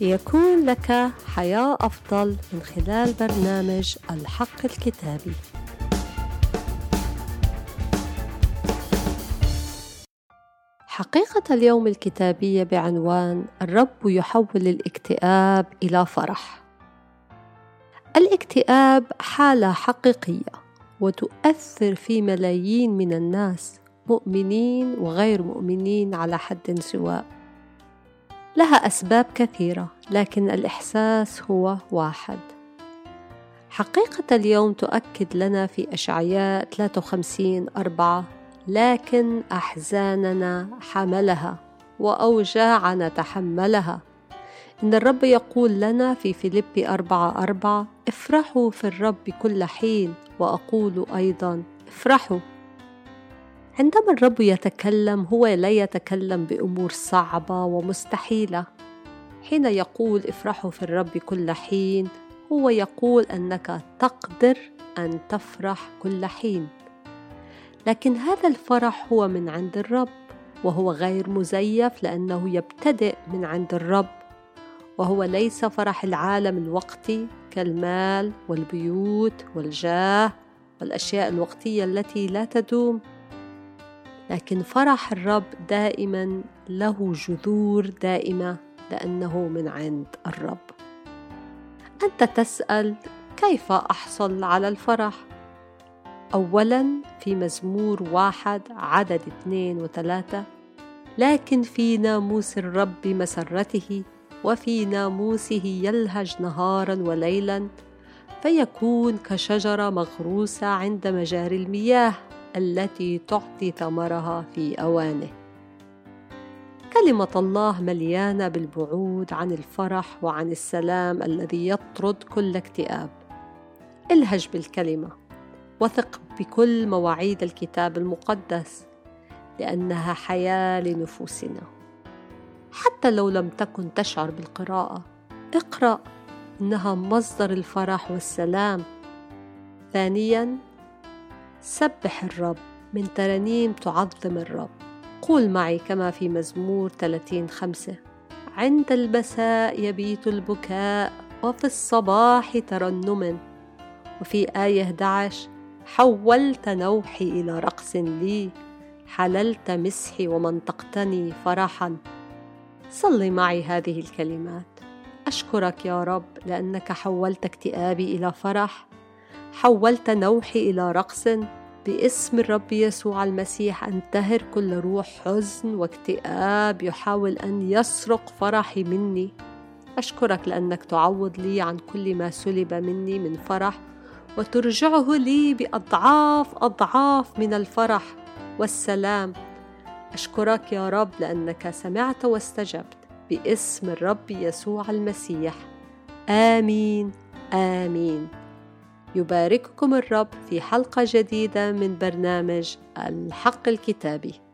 ليكون لك حياة أفضل من خلال برنامج الحق الكتابي. حقيقة اليوم الكتابية بعنوان الرب يحول الاكتئاب إلى فرح. الاكتئاب حالة حقيقية وتؤثر في ملايين من الناس مؤمنين وغير مؤمنين على حد سواء. لها أسباب كثيرة لكن الإحساس هو واحد. حقيقة اليوم تؤكد لنا في أشعياء 53 أربعة لكن أحزاننا حملها وأوجاعنا تحملها. إن الرب يقول لنا في فيليبي أربعة أربعة افرحوا في الرب كل حين. وأقول أيضا افرحوا. عندما الرب يتكلم هو لا يتكلم بأمور صعبة ومستحيلة. حين يقول افرحوا في الرب كل حين هو يقول أنك تقدر أن تفرح كل حين. لكن هذا الفرح هو من عند الرب وهو غير مزيف لأنه يبتدئ من عند الرب. وهو ليس فرح العالم الوقتي كالمال والبيوت والجاه والأشياء الوقتية التي لا تدوم. لكن فرح الرب دائما له جذور دائمة لأنه من عند الرب. أنت تسأل كيف أحصل على الفرح؟ اولا في مزمور واحد عدد اثنين وثلاثة لكن في ناموس الرب مسرته وفي ناموسه يلهج نهارا وليلا فيكون كشجرة مغروسة عند مجاري المياه. التي تعطي ثمرها في أوانه. كلمة الله مليانة بالبعود عن الفرح وعن السلام الذي يطرد كل اكتئاب. الهج بالكلمة وثق بكل مواعيد الكتاب المقدس لأنها حياة لنفوسنا. حتى لو لم تكن تشعر بالقراءة اقرأ إنها مصدر الفرح والسلام. ثانيا سبح الرب من ترانيم تعظم الرب. قول معي كما في مزمور 30 خمسة. عند المساء يبيت البكاء وفي الصباح ترنم وفي آية 11 حولت نوحي إلى رقص لي. حللت مسحي ومنطقتني فرحا. صلي معي هذه الكلمات. أشكرك يا رب لأنك حولت اكتئابي إلى فرح. حولت نوحي إلى رقص باسم الرب يسوع المسيح أنتهر كل روح حزن واكتئاب يحاول أن يسرق فرحي مني. أشكرك لأنك تعوض لي عن كل ما سلب مني من فرح وترجعه لي بأضعاف أضعاف من الفرح والسلام. أشكرك يا رب لأنك سمعت واستجبت باسم الرب يسوع المسيح. آمين آمين. يبارككم الرب في حلقة جديدة من برنامج الحق الكتابي.